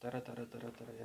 Тара-тара-тара-тара.